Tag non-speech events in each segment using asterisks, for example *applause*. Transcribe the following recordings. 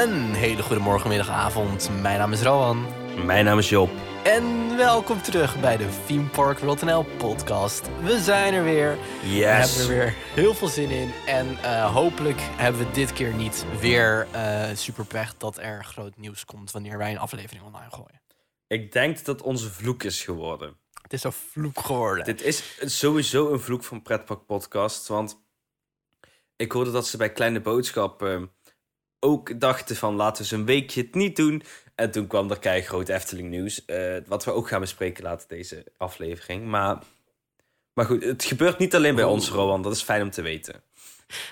Een hele goede morgen, middag, avond. Mijn naam is Rowan. Mijn naam is Job. En welkom terug bij de Theme Park World NL podcast. We zijn er weer. We Yes. hebben er weer heel veel zin in. En eh, hopelijk hebben we dit keer niet weer eh super pech dat er groot nieuws komt wanneer wij een aflevering online gooien. Ik denk dat onze vloek is geworden. Het is zo vloek geworden. Dit is sowieso een vloek van Pretpak Podcast. Want ik hoorde dat ze bij Kleine Boodschap eh, ook dachten van laten we eens een weekje het niet doen. En toen kwam er kei groot Efteling nieuws. eh, wat we ook gaan bespreken later deze aflevering. Maar, maar goed, het gebeurt niet alleen bij Oh. ons, Rowan. Dat is fijn om te weten.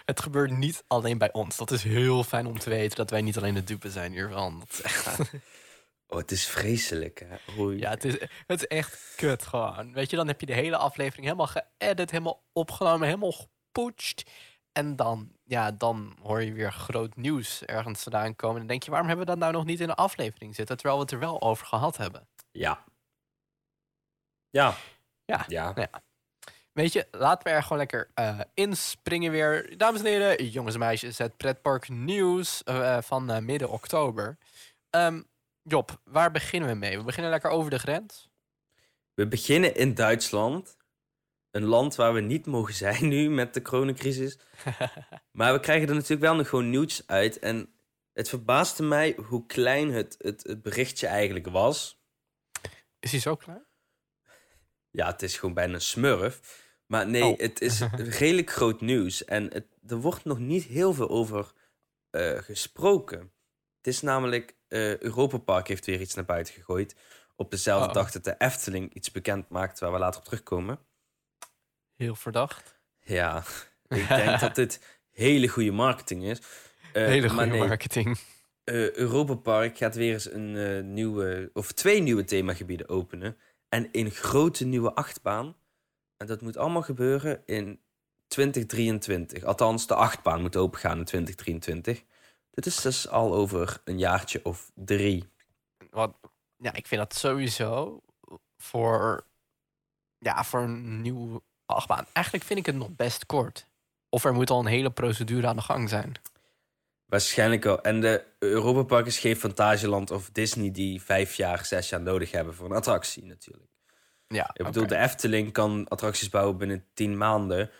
Het gebeurt niet alleen bij ons. Dat is heel fijn om te weten dat wij niet alleen de dupe zijn hiervan. Dat is echt, Oh, het is vreselijk, hè? Oei. ja, het is, het is echt kut gewoon. Weet je, dan heb je de hele aflevering helemaal geëdit, helemaal opgenomen, helemaal gepoetst. En dan, ja, dan hoor je weer groot nieuws ergens vandaan komen. En dan denk je, waarom hebben we dat nou nog niet in de aflevering zitten? Terwijl we het er wel over gehad hebben. Ja. Ja. Ja. Ja. Nou ja. Weet je, laten we er gewoon lekker eh, inspringen weer. Dames en heren, jongens en meisjes, het pretpark nieuws eh, van eh, midden oktober. Ehm, Job, waar beginnen we mee? We beginnen lekker over de grens. We beginnen in Duitsland. Een land waar we niet mogen *laughs* zijn nu met de coronacrisis. *laughs* maar we krijgen er natuurlijk wel nog gewoon nieuws uit. En het verbaasde mij hoe klein het, het, het berichtje eigenlijk was. Is hij zo klaar? Ja, het is gewoon bijna een smurf. Maar nee, Oh. het is *laughs* redelijk groot nieuws. En het, er wordt nog niet heel veel over eh, gesproken. Het is namelijk... eh Europa Park heeft weer iets naar buiten gegooid. Op dezelfde Uh-oh. dag dat de Efteling iets bekend maakt... waar we later op terugkomen. Heel verdacht. Ja, *laughs* ik denk dat dit hele goede marketing is. Eh, Hele goede nee, marketing. eh, Europa Park gaat weer eens een eh, nieuwe, of twee nieuwe themagebieden openen. En een grote nieuwe achtbaan. En dat moet allemaal gebeuren in 2023. Althans, de achtbaan moet opengaan in 2023. Dit is dus al over een jaartje of drie. Wat, ja, ik vind dat sowieso voor, ja, voor een nieuwe achtbaan. Eigenlijk vind ik het nog best kort. Of er moet al een hele procedure aan de gang zijn. Waarschijnlijk wel. En de Europa Park is geen Fantasieland of Disney die vijf jaar, zes jaar nodig hebben voor een attractie natuurlijk. Ja, Ik bedoel, de Efteling kan attracties bouwen binnen 10 maanden. *laughs*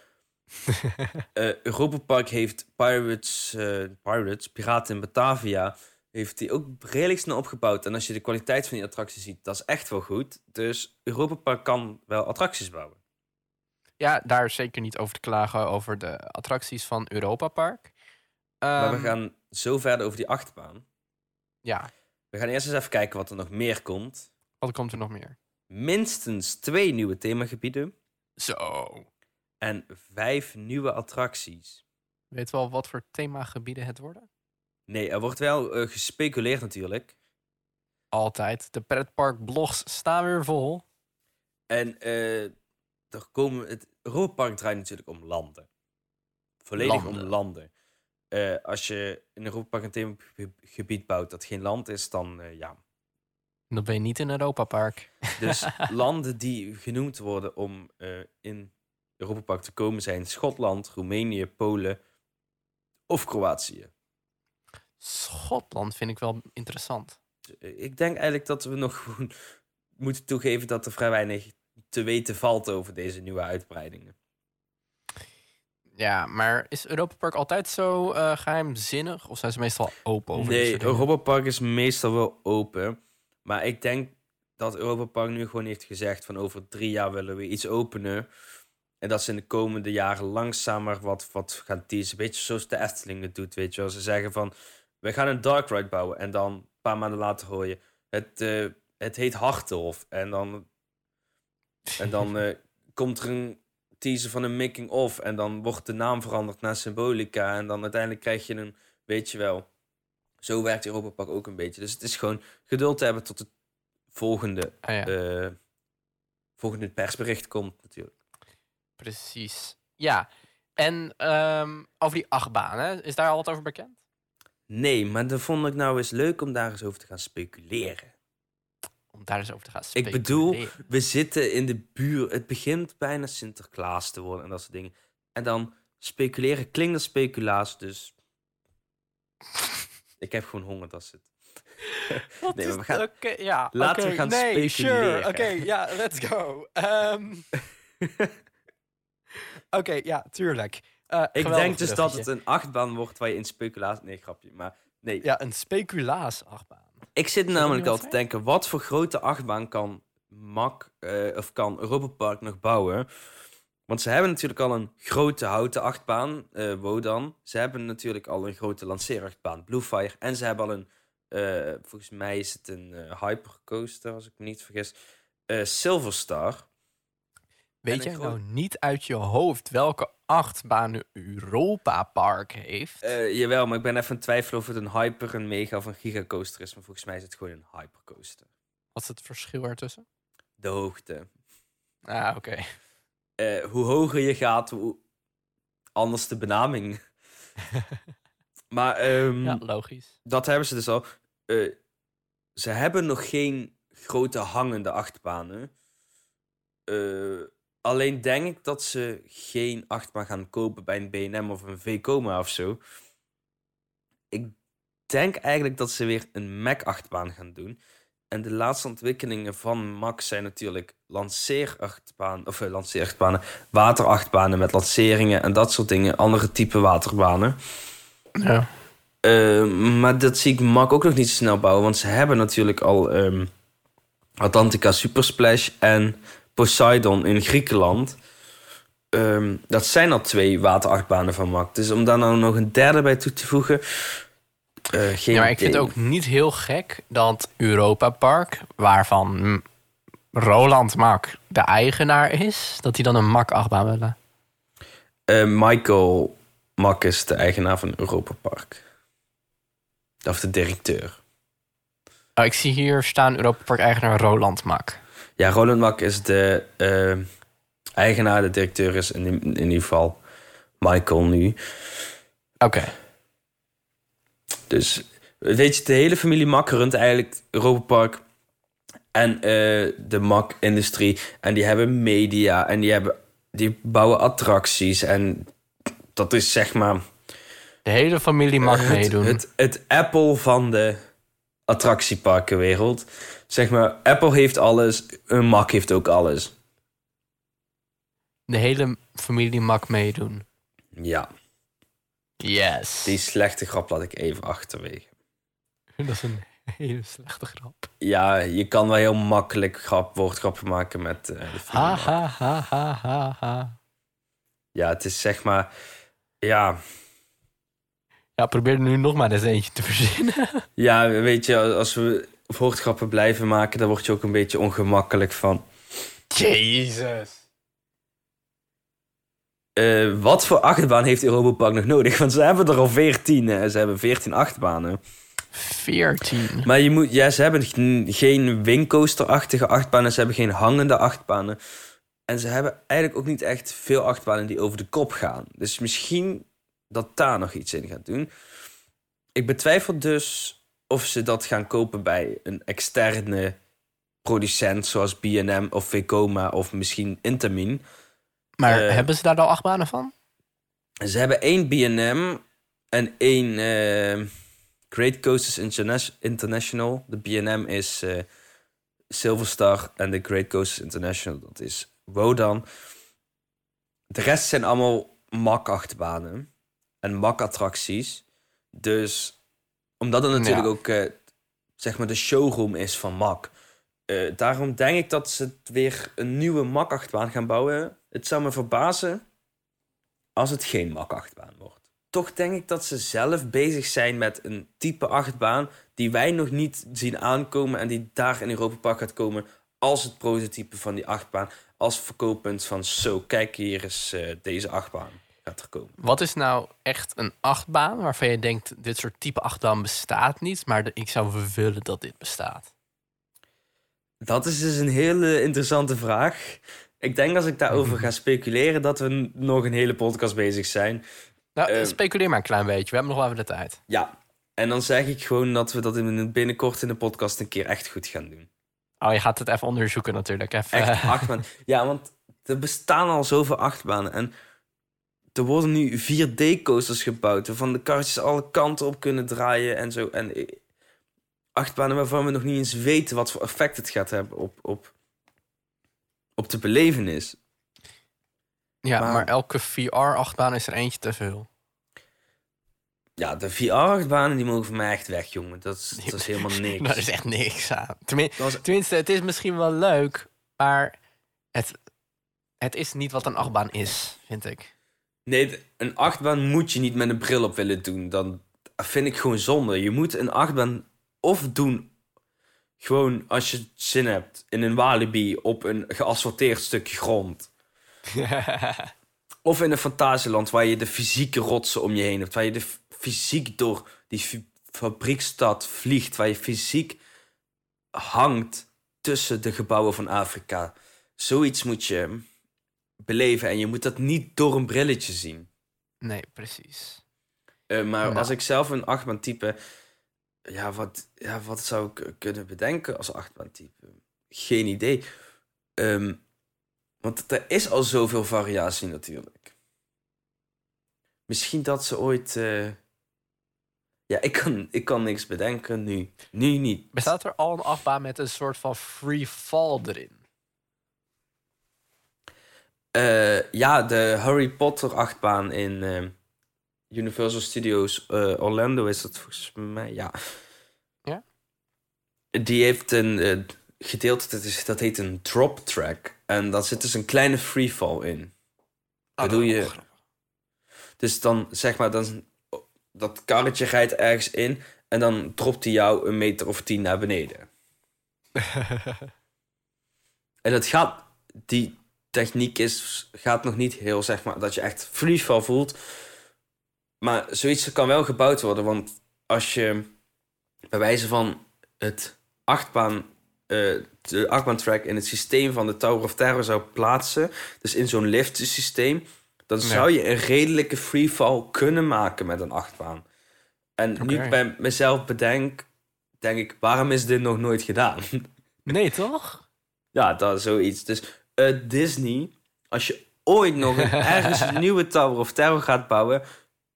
Eh Europa Park heeft Pirates, eh, Pirates, Piraten in Batavia, heeft die ook redelijk snel opgebouwd. En als je de kwaliteit van die attracties ziet, dat is echt wel goed. Dus Europa Park kan wel attracties bouwen. Ja, daar is zeker niet over te klagen over de attracties van Europa Park. maar we Ehm, gaan zo verder over die achtbaan. Ja, We gaan eerst eens even kijken wat er nog meer komt. wat komt er nog meer? Minstens twee nieuwe themagebieden Zo. en vijf nieuwe attracties. Weet wel wat voor themagebieden het worden? Nee, er wordt wel eh, gespeculeerd natuurlijk. Altijd. De pretpark blogs staan weer vol. En eh, er komen, het Europa Park draait natuurlijk om landen. Volledig Landen. om landen. Eh, als je in Europa Park een themagebied bouwt dat geen land is, dan eh, ja. Dan ben je niet in Europa Park. Dus *laughs* landen die genoemd worden om eh, in Europa Park te komen zijn Schotland, Roemenië, Polen of Kroatië. Schotland vind ik wel interessant. Ik denk eigenlijk dat we nog moeten toegeven dat er vrij weinig te weten valt over deze nieuwe uitbreidingen. Ja, maar is Europa Park altijd zo eh, geheimzinnig? Of zijn ze meestal open over Nee? Europa Park is meestal wel open. Maar ik denk dat Europa Park nu gewoon heeft gezegd van over drie jaar willen we iets openen. En dat ze in de komende jaren langzamer wat, wat gaan teasen. Beetje zoals de Efteling het doet, weet je wel. Ze zeggen van, we gaan een dark ride bouwen. En dan een paar maanden later hoor je, het, eh, het heet Harthof. En dan, en dan eh, komt er een teaser van een making of. En dan wordt de naam veranderd naar Symbolica. En dan uiteindelijk krijg je een, weet je wel... Zo werkt Europa Park ook een beetje. Dus het is gewoon geduld te hebben tot het volgende, Ah, ja, eh, volgende persbericht komt natuurlijk. precies. Ja, en ehm, over die achtbaan, hè? is daar al wat over bekend? Nee, maar dat vond ik nou eens leuk om daar eens over te gaan speculeren. Om daar eens over te gaan Ik speculeren. bedoel, we zitten in de buurt. Het begint bijna Sinterklaas te worden en dat soort dingen. En dan speculeren klinkt als speculaas, dus *laughs* Ik heb gewoon honger, dat is het. *laughs* Wat Nee, we gaan- ja, Laten we gaan nee, speculeren. Sure. Oké, ja, let's go. Ehm, *laughs* Oké, ja, tuurlijk. Eh, Ik denk dus dat het een achtbaan wordt waar je in speculatie... Nee, grapje, maar... Nee, Ja, een speculaas-achtbaan. Ik zit namelijk al te denken... wat voor grote achtbaan kan MAC eh, of kan Europa Park nog bouwen? Want ze hebben natuurlijk al een grote houten achtbaan, eh Wodan. Ze hebben natuurlijk al een grote lanceerachtbaan, Bluefire. En ze hebben al een... eh, volgens mij is het een hypercoaster, als ik me niet vergis. Silverstar. Weet jij groot- nou niet uit je hoofd welke achtbaan Europa Park heeft? Eh, jawel, maar ik ben even aan het twijfelen of het een hyper, een mega of een gigacoaster is. Maar volgens mij is het gewoon een hypercoaster. Wat is het verschil ertussen? De hoogte. Ah, oké. Eh, hoe hoger je gaat, hoe anders de benaming. *laughs* maar ehm, Ja, logisch. dat hebben ze dus al. Eh, ze hebben nog geen grote hangende achtbanen. Eh, alleen denk ik dat ze geen achtbaan gaan kopen bij een B&M of een Vekoma of zo. Ik denk eigenlijk dat ze weer een Mac-achtbaan gaan doen. En de laatste ontwikkelingen van Mac zijn natuurlijk lanceerachtbaan, of eh, lanceerachtbanen, waterachtbanen met lanceringen en dat soort dingen. Andere type waterbanen. Ja. Eh, maar dat zie ik Mac ook nog niet zo snel bouwen. Want ze hebben natuurlijk al ehm, Atlantica Supersplash en Poseidon in Griekenland. Ehm, dat zijn al twee waterachtbanen van Mac. Dus om daar nou nog een derde bij toe te voegen... eh, geen Ja, maar ik vind het ook niet heel gek dat Europa Park, waarvan Roland Mak de eigenaar is, dat hij dan een Mak-achtbaan willen. Eh, Michael Mack is de eigenaar van Europa Park. Of de directeur. Oh, ik zie hier staan Europa Park eigenaar Roland Mak. Ja, Roland Mack is de eh, eigenaar. De directeur is in, in ieder geval Michael nu. Oké. Dus weet je, de hele familie Mack runt eigenlijk Europa Park en eh, de Mack-industrie. En die hebben media en die, hebben, die bouwen attracties. En dat is zeg maar De hele familie het, meedoen. Het, het Apple van de attractieparkenwereld. Zeg maar, Apple heeft alles, een Mac heeft ook alles. De hele familie mag meedoen. Ja, Yes. die slechte grap laat ik even achterwege. *laughs* Dat is een hele slechte grap. Ja, je kan wel heel makkelijk grap, woordgrappen maken met de film. Ha ha ha ha ha ha. Ja, het is zeg maar... Ja, Ja, probeer er nu nog maar eens eentje te verzinnen. *laughs* ja, weet je, als we woordgrappen blijven maken... dan word je ook een beetje ongemakkelijk van... Jezus. eh, wat voor achtbaan heeft Europa Park nog nodig? Want ze hebben er al veertien. Ze hebben veertien achtbanen. 14. Maar je moet, ja, ze hebben geen wingcoaster-achtige achtbanen. Ze hebben geen hangende achtbanen. En ze hebben eigenlijk ook niet echt veel achtbanen die over de kop gaan. Dus misschien dat daar nog iets in gaat doen. Ik betwijfel dus of ze dat gaan kopen bij een externe producent... zoals B&M of Vekoma of misschien Intamin. Maar Eh, hebben ze daar al acht banen van? Ze hebben één B&M en één eh, Great Coasters Interna- International. De B&M is eh, Silverstar en de Great Coasters International, dat is Wodan. De rest zijn allemaal mak-achtbanen en mak-attracties. Dus omdat het natuurlijk Ja. ook eh, zeg maar de showroom is van mak. eh, daarom denk ik dat ze weer een nieuwe mak-achtbaan gaan bouwen. Het zou me verbazen als het geen mak-achtbaan wordt. Toch denk ik dat ze zelf bezig zijn met een type achtbaan die wij nog niet zien aankomen en die daar in Europa Park gaat komen als het prototype van die achtbaan. Als verkooppunt van zo, kijk hier is eh, deze achtbaan gaat. Wat is nou echt een achtbaan waarvan je denkt, dit soort type achtbaan bestaat niet, maar ik zou willen dat dit bestaat? Dat is dus een hele interessante vraag. Ik denk als ik daarover *laughs* ga speculeren dat we nog een hele podcast bezig zijn. Nou, Ehm. speculeer maar een klein beetje. We hebben nog wel even de tijd. Ja, en dan zeg ik gewoon dat we dat in, binnenkort in de podcast een keer echt goed gaan doen. Oh, je gaat het even onderzoeken natuurlijk. Even, Echt achtbaan. *laughs* Ja, want er bestaan al zoveel achtbanen. En er worden nu 4D-coasters gebouwd... waarvan de karretjes alle kanten op kunnen draaien en zo. En eh, achtbanen waarvan we nog niet eens weten... wat voor effect het gaat hebben op, op, op de belevenis. Ja, maar, Maar- elke VR-achtbaan is er eentje te veel. Ja, de VR-achtbanen die mogen voor mij echt weg, jongen. Dat is, dat is helemaal *laughs* niks. Daar is echt niks aan. Tenmin- Dat was- tenminste, het is misschien wel leuk, maar het, het is niet wat een achtbaan is, vind ik. Nee, een achtbaan moet je niet met een bril op willen doen. Dan vind ik gewoon zonde. Je moet een achtbaan of doen... Gewoon als je zin hebt in een walibi op een geasfalteerd stukje grond. *laughs* Of in een fantasieland waar je de fysieke rotsen om je heen hebt. Waar je de fysiek door die fabriekstad vliegt. Waar je fysiek hangt tussen de gebouwen van Afrika. Zoiets moet je beleven. En je moet dat niet door een brilletje zien. nee, precies. Eh, maar Nou. als ik zelf een achtbaan type... Ja wat, ja, wat zou ik kunnen bedenken als achtbaan type? Geen idee. Ehm, want er is al zoveel variatie natuurlijk. Misschien dat ze ooit... eh, Ja, ik kan, ik kan niks bedenken nu. Nu niet. Bestaat er al een achtbaan met een soort van free fall erin? Eh, ja, de Harry Potter achtbaan in eh, Universal Studios eh, Orlando is dat volgens mij, ja. Ja? Die heeft een eh, gedeelte, dat, is, dat heet een drop track. En daar zit dus een kleine freefall in. Bedoel je- Oh, Dus dan, zeg maar, dan, dat karretje rijdt ergens in... en dan dropt hij jou een meter of tien naar beneden. *laughs* En dat gaat, die techniek is, gaat nog niet heel, zeg maar, dat je echt freefall voelt. Maar zoiets kan wel gebouwd worden, want als je bij wijze van het achtbaan, eh, de achtbaantrack in het systeem van de Tower of Terror zou plaatsen, dus in zo'n liftsysteem, dan zou je een redelijke freefall kunnen maken met een achtbaan. En nu ik bij mezelf bedenk, denk ik, waarom is dit nog nooit gedaan? *laughs* Nee, toch? Ja, dat is zoiets. Dus eh, Disney, als je ooit nog een, *laughs* ergens een nieuwe Tower of Terror gaat bouwen,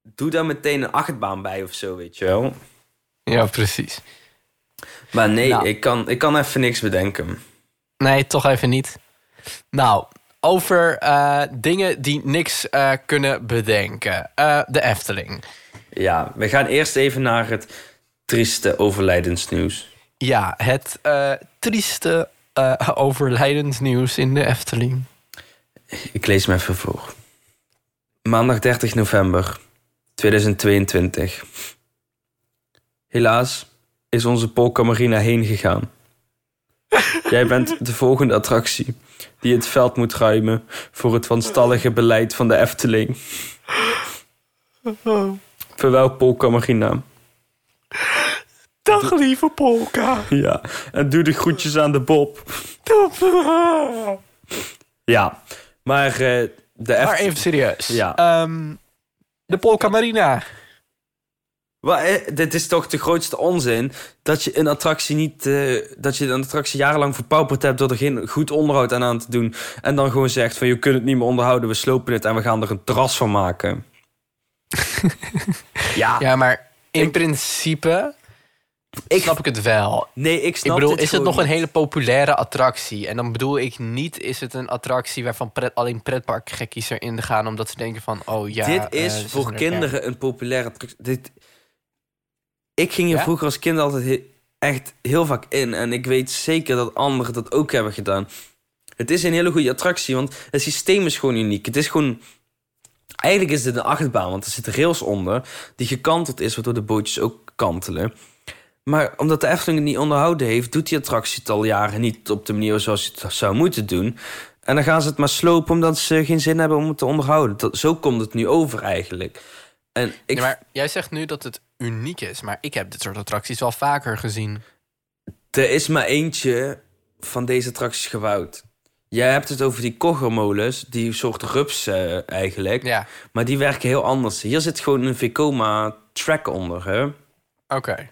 doe daar meteen een achtbaan bij of zo, weet je wel. Ja, precies. Maar nee, Nou. ik, kan, ik kan even niks bedenken. Nee, toch even niet. Nou, over eh, dingen die niks eh, kunnen bedenken. De Efteling. Ja, we gaan eerst even naar het trieste overlijdensnieuws. Ja, het eh, eh, *laughs* overlijdensnieuws in de Efteling. Ik lees me even voor. Maandag 30 november 2022. Helaas is onze Polka Marina heen gegaan. *laughs* Jij bent de volgende attractie die het veld moet ruimen voor het wanstallige beleid van de Efteling. Verwel Polka Marina. Dag lieve Polka. Ja, en doe de groetjes aan de Bob. Ja, maar eh, de Maar even serieus. Ja. Ehm, de Polka Marina. Maar, eh, dit is toch de grootste onzin dat je een attractie niet eh, dat je een attractie jarenlang verpauperd hebt door er geen goed onderhoud aan aan te doen en dan gewoon zegt van je kunt het niet meer onderhouden, we slopen het en we gaan er een terras van maken. *laughs* ja, Ja, maar in Ik- principe ik snap ik het wel. nee, ik Ik snap bedoel, dit is het nog een hele populaire attractie? En dan bedoel ik niet, is het een attractie waarvan pret, alleen pretparkgekkies erin gaan... omdat ze denken van, oh ja... dit eh, is voor er- kinderen een populaire attractie. Dit, ik ging hier Ja? vroeger als kind altijd he- echt heel vaak in en ik weet zeker dat anderen dat ook hebben gedaan. Het is een hele goede attractie, want het systeem is gewoon uniek. Het is gewoon Eigenlijk is dit een achtbaan, want er zitten rails onder die gekanteld is, waardoor de bootjes ook kantelen. Maar omdat de Efteling het niet onderhouden heeft, doet die attractie het al jaren niet op de manier zoals je het zou moeten doen. En dan gaan ze het maar slopen omdat ze geen zin hebben om het te onderhouden. Dat, zo komt het nu over eigenlijk. En ik, maar jij zegt nu dat het uniek is, maar ik heb dit soort attracties wel vaker gezien. er is maar eentje van deze attracties gebouwd. Jij hebt het over die koggermolens, die soort rups eh, eigenlijk. Ja, Maar die werken heel anders. Hier zit gewoon een Vekoma track onder, hè? oké.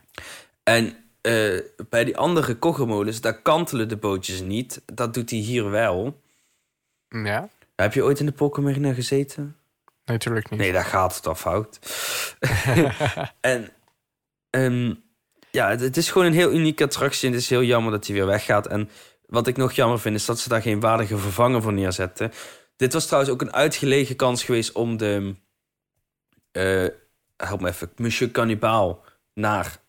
En eh, bij die andere koggermolens, daar kantelen de bootjes niet. Dat doet hij hier wel. Ja? Heb je ooit in de Polka Marina gezeten? Natuurlijk niet. Nee, daar gaat het al fout. *laughs* en ehm, ja, het, het is gewoon een heel unieke attractie. En het is heel jammer dat hij weer weggaat. En wat ik nog jammer vind, is dat ze daar geen waardige vervanger voor neerzetten. Dit was trouwens ook een uitgelegen kans geweest om de... eh, help me even. Monsieur Cannibal naar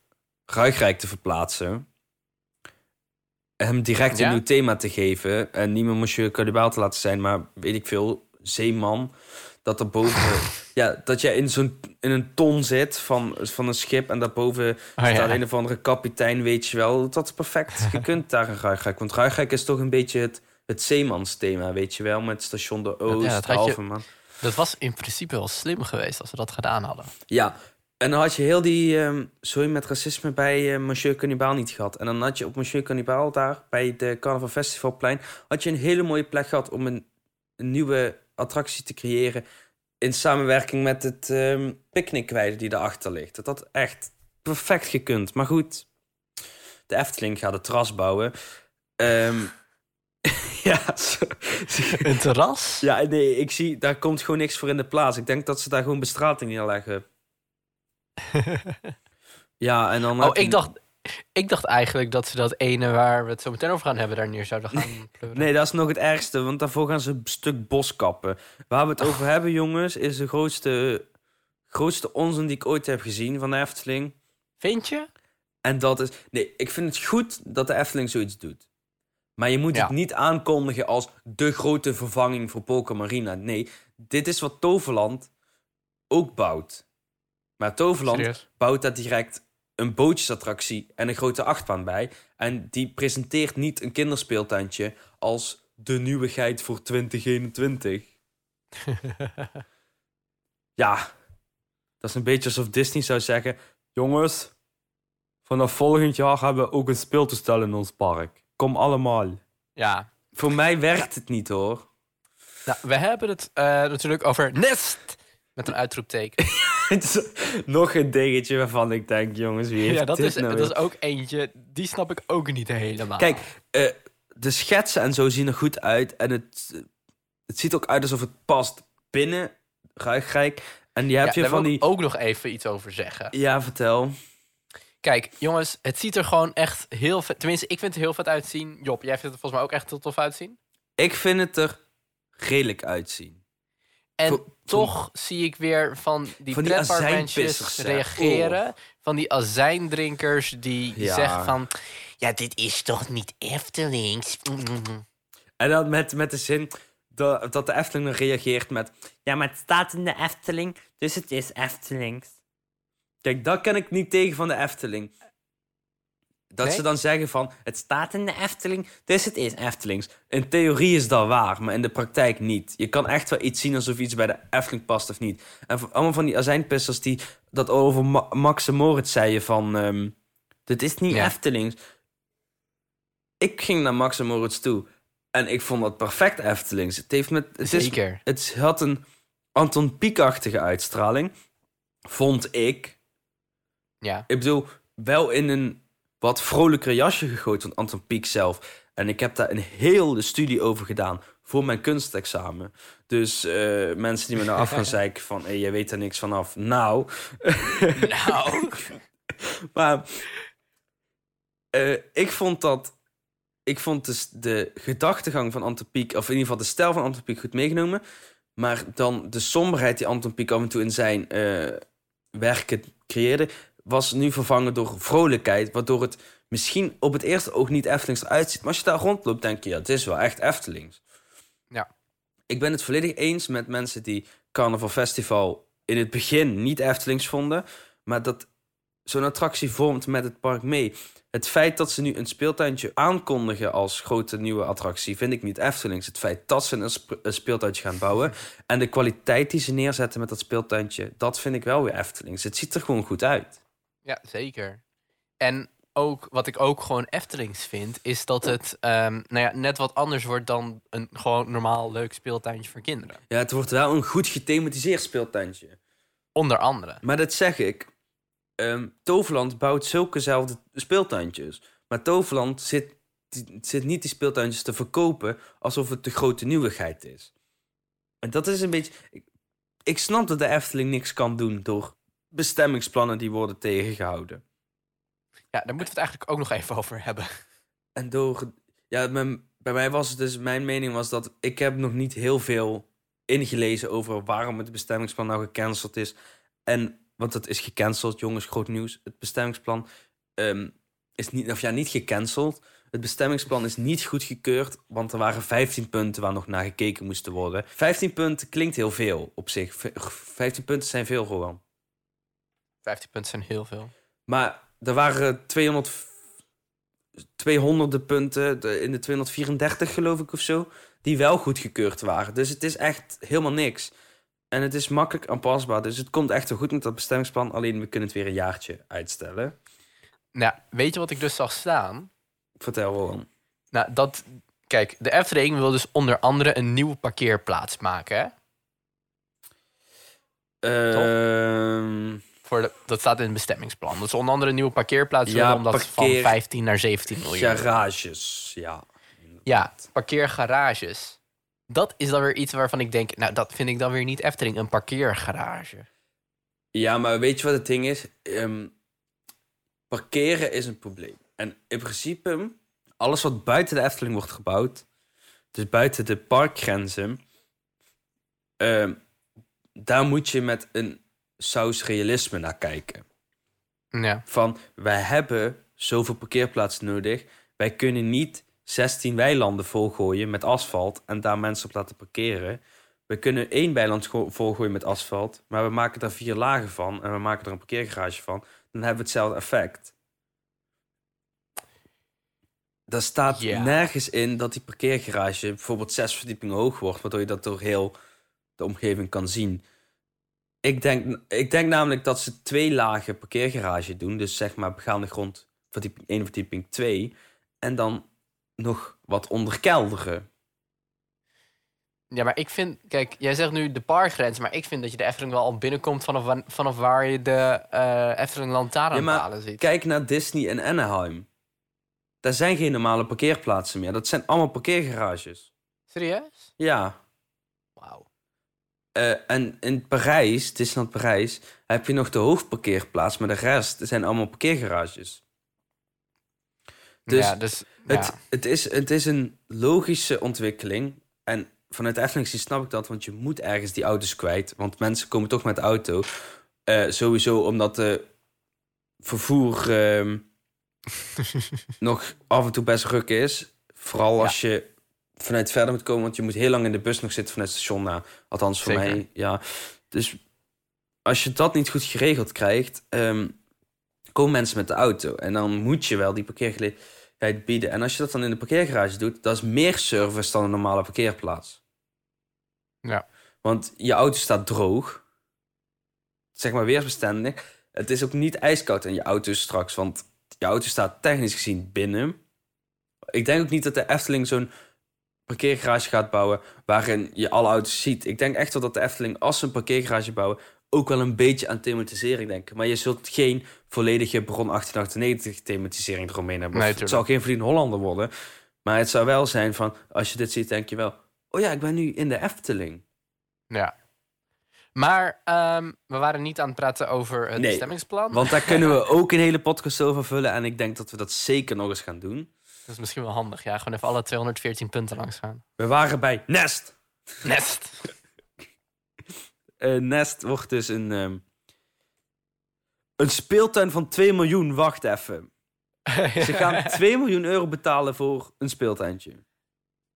Ruigrijk te verplaatsen. Hem direct een Ja? nieuw thema te geven. En niet meer Monsieur Cannibal te laten zijn, maar weet ik veel, Zeeman. Dat er boven... *laughs* ja, dat je in zo'n in een ton zit van, van een schip en daarboven Oh, staat ja. een of andere kapitein, weet je wel. Dat is perfect *laughs* gekund daar in Ruigrijk. Want Ruigrijk is toch een beetje het, het zeemansthema, weet je wel. Met station de Oost, dat je- Halverman. Dat was in principe wel slim geweest als we dat gedaan hadden. Ja, en dan had je heel die sorry met racisme bij eh, Monsieur Cannibal niet gehad. En dan had je op Monsieur Cannibal daar bij de Carnaval Festivalplein... had je een hele mooie plek gehad om een, een nieuwe attractie te creëren... in samenwerking met het ehm picknickweide die daarachter ligt. Dat had echt perfect gekund. Maar goed, de Efteling gaat het terras bouwen. Ehm, *laughs* ja, Een terras? ja, nee, ik zie, daar komt gewoon niks voor in de plaats. Ik denk dat ze daar gewoon bestrating neerleggen. *laughs* Ja, en dan... Oh, ik dacht, ik dacht eigenlijk dat ze dat ene waar we het zo meteen over gaan hebben... daar neer zouden gaan *laughs* pleuren. Nee, dat is nog het ergste, want daarvoor gaan ze een stuk bos kappen. Waar we het over hebben, jongens, is de grootste, grootste onzin die ik ooit heb gezien van de Efteling. Vind je? En dat is... Nee, ik vind het goed dat de Efteling zoiets doet. Maar je moet Ja. het niet aankondigen als de grote vervanging voor Poker Marina. Nee, dit is wat Toverland ook bouwt. Maar Toverland Serieus? bouwt daar direct een bootjesattractie en een grote achtbaan bij. En die presenteert niet een kinderspeeltuintje als de nieuwigheid voor 2021. *laughs* Ja, dat is een beetje alsof Disney zou zeggen... Jongens, vanaf volgend jaar hebben we ook een speeltoestel in ons park. Kom allemaal. Ja. Voor mij werkt het niet hoor. Nou, we hebben het eh, natuurlijk over Nest. Met een uitroepteken. Nog een dingetje waarvan ik denk, jongens, wie heeft ja, dat dit is, nou dat is ook eentje. Die snap ik ook niet helemaal. Kijk, eh, de schetsen en zo zien er goed uit. En het, het ziet ook uit alsof het past binnen Ruigrijk. En die heb ja, je van die... ook nog even iets over zeggen. Ja, vertel. Kijk, jongens, het ziet er gewoon echt heel vet... Tenminste, ik vind het heel vet uitzien. Job, jij vindt het volgens mij ook echt heel tof uitzien. Ik vind het er redelijk uitzien. En toch zie ik weer van die, Van die reageren. Van die azijndrinkers die Ja. zeggen van... Ja, dit is toch niet Eftelings? *laughs* En dan met, met de zin dat, dat de Efteling dan reageert met... Ja, maar het staat in de Efteling, dus het is Eftelings. Kijk, dat kan ik niet tegen van de Efteling. Dat Nee? ze dan zeggen van, het staat in de Efteling, dus het is Eftelings. In theorie is dat waar, maar in de praktijk niet. Je kan echt wel iets zien alsof iets bij de Efteling past of niet. En allemaal van die azijnpissers die dat over Ma- Max en Moritz zeiden van... ehm, dit is niet Ja. Eftelings. Ik ging naar Max en Moritz toe en ik vond dat perfect Eftelings. Het, heeft met, het, is, het had een Anton Pieck-achtige uitstraling, vond ik. Ja. Ik bedoel, wel in een wat vrolijker jasje gegooid van Anton Pieck zelf. En ik heb daar een hele studie over gedaan voor mijn kunstexamen. Dus eh, mensen die me nou af gaan *laughs* zeiken van... Hey, jij weet er niks vanaf. Nou, *laughs* Nou, *laughs* maar eh, ik vond dat... Ik vond dus de gedachtegang van Anton Pieck... of in ieder geval de stijl van Anton Pieck goed meegenomen. Maar dan de somberheid die Anton Pieck af en toe in zijn eh, werken creëerde... was nu vervangen door vrolijkheid... waardoor het misschien op het eerste oog niet Eftelings eruit ziet. Maar als je daar rondloopt, denk je... ja, het is wel echt Eftelings. Ja. Ik ben het volledig eens met mensen die Carnaval Festival... in het begin niet Eftelings vonden... maar dat zo'n attractie vormt met het park mee. Het feit dat ze nu een speeltuintje aankondigen als grote nieuwe attractie, vind ik niet Eftelings. Het feit dat ze een, een speeltuintje gaan bouwen en de kwaliteit die ze neerzetten met dat speeltuintje, dat vind ik wel weer Eftelings. Het ziet er gewoon goed uit. Ja, zeker. En ook, wat ik ook gewoon Eftelings vind... is dat het ehm, nou ja, net wat anders wordt dan een gewoon normaal leuk speeltuintje voor kinderen. Ja, het wordt wel een goed gethematiseerd speeltuintje. Onder andere. Maar dat zeg ik. Ehm, Toverland bouwt zulkezelfde speeltuintjes. Maar Toverland zit, zit niet die speeltuintjes te verkopen alsof het de grote nieuwigheid is. En dat is een beetje. ik- ik snap dat de Efteling niks kan doen door bestemmingsplannen die worden tegengehouden. Ja, daar moeten we het eigenlijk ook nog even over hebben. En door. Ja, mijn, bij mij was het dus. Mijn mening was dat. Ik heb nog niet heel veel ingelezen over waarom het bestemmingsplan nou gecanceld is. En. Want het is gecanceld, jongens, groot nieuws. Het bestemmingsplan ehm, is niet. Of ja, niet gecanceld. Het bestemmingsplan is niet goedgekeurd, want er waren 15 punten waar nog naar gekeken moesten worden. 15 punten klinkt heel veel op zich. V- 15 punten zijn veel gewoon. 15 punten zijn heel veel. Maar er waren 200, 200 punten in de 234 geloof ik of zo, die wel goedgekeurd waren. Dus het is echt helemaal niks. En het is makkelijk aanpasbaar. Dus het komt echt wel goed met dat bestemmingsplan. Alleen we kunnen het weer een jaartje uitstellen. Nou, weet je wat ik dus zag staan? Vertel wel. Nou, dat... Kijk, de Efteling wil dus onder andere een nieuwe parkeerplaats maken, hè? Ehm, Voor de, dat staat in het bestemmingsplan. Dat is onder andere een nieuwe parkeerplaats Ja, willen, omdat ze van parkeer- 15 naar 17 miljoen. garages, ja. Ja, parkeergarages. Dat is dan weer iets waarvan ik denk, nou, dat vind ik dan weer niet Efteling, een parkeergarage. Ja, maar weet je wat het ding is? Ehm, parkeren is een probleem. En in principe, alles wat buiten de Efteling wordt gebouwd, dus buiten de parkgrenzen, ehm, daar moet je met een saus realisme naar kijken. Ja, Van, wij hebben zoveel parkeerplaatsen nodig. Wij kunnen niet 16 weilanden volgooien met asfalt en daar mensen op laten parkeren. We kunnen één weiland go- volgooien met asfalt, maar we maken daar vier lagen van en we maken er een parkeergarage van. Dan hebben we hetzelfde effect. Daar staat nergens in dat die parkeergarage bijvoorbeeld zes verdiepingen hoog wordt, waardoor je dat door heel de omgeving kan zien. Ik denk, ik denk namelijk dat ze twee lagen parkeergarage doen. Dus zeg maar begaande grond, verdieping 1, verdieping 2. En dan nog wat onderkelderen. ja, maar ik vind, kijk, jij zegt nu de parkgrens, maar ik vind dat je de Efteling wel al binnenkomt vanaf, vanaf waar je de eh Efteling lantaarnpalen ziet. Kijk naar Disney en Anaheim. Daar zijn geen normale parkeerplaatsen meer. Dat zijn allemaal parkeergarages. Serieus? Ja. Eh, en in Parijs, Disneyland Parijs, heb je nog de hoofdparkeerplaats. Maar de rest zijn allemaal parkeergarages. Dus ja, dus Het, ja. het, is, het is een logische ontwikkeling. En vanuit Efteling snap ik dat, want je moet ergens die auto's kwijt. Want mensen komen toch met de auto. Eh, sowieso omdat de vervoer ehm, *laughs* nog af en toe best ruk is. Vooral als je vanuit verder moet komen, want je moet heel lang in de bus nog zitten vanuit het station na. Althans voor Zeker. mij, ja. Dus als je dat niet goed geregeld krijgt, ehm, komen mensen met de auto. En dan moet je wel die parkeergelegenheid bieden. En als je dat dan in de parkeergarage doet, dat is meer service dan een normale parkeerplaats. Ja. Want je auto staat droog. Zeg maar weersbestendig. Het is ook niet ijskoud in je auto straks, want je auto staat technisch gezien binnen. Ik denk ook niet dat de Efteling zo'n parkeergarage gaat bouwen waarin je alle auto's ziet. Ik denk echt wel dat de Efteling, als ze een parkeergarage bouwen, ook wel een beetje aan thematisering denken. Maar je zult geen volledige Bron 1898 thematisering eromheen hebben. Nee, het zal geen Vliegende Hollander worden. Maar het zou wel zijn van, als je dit ziet, denk je wel... Oh ja, ik ben nu in de Efteling. ja. Maar ehm, we waren niet aan het praten over het Nee, bestemmingsplan. Want daar kunnen we *laughs* ook een hele podcast over vullen. En ik denk dat we dat zeker nog eens gaan doen. Is misschien wel handig. Ja, gewoon even alle 214 punten langs gaan. We waren bij Nest. Nest. *laughs* Eh, Nest wordt dus een... ehm, een speeltuin van 2 miljoen. Wacht even. *laughs* Ze gaan 2 miljoen euro betalen voor een speeltuintje.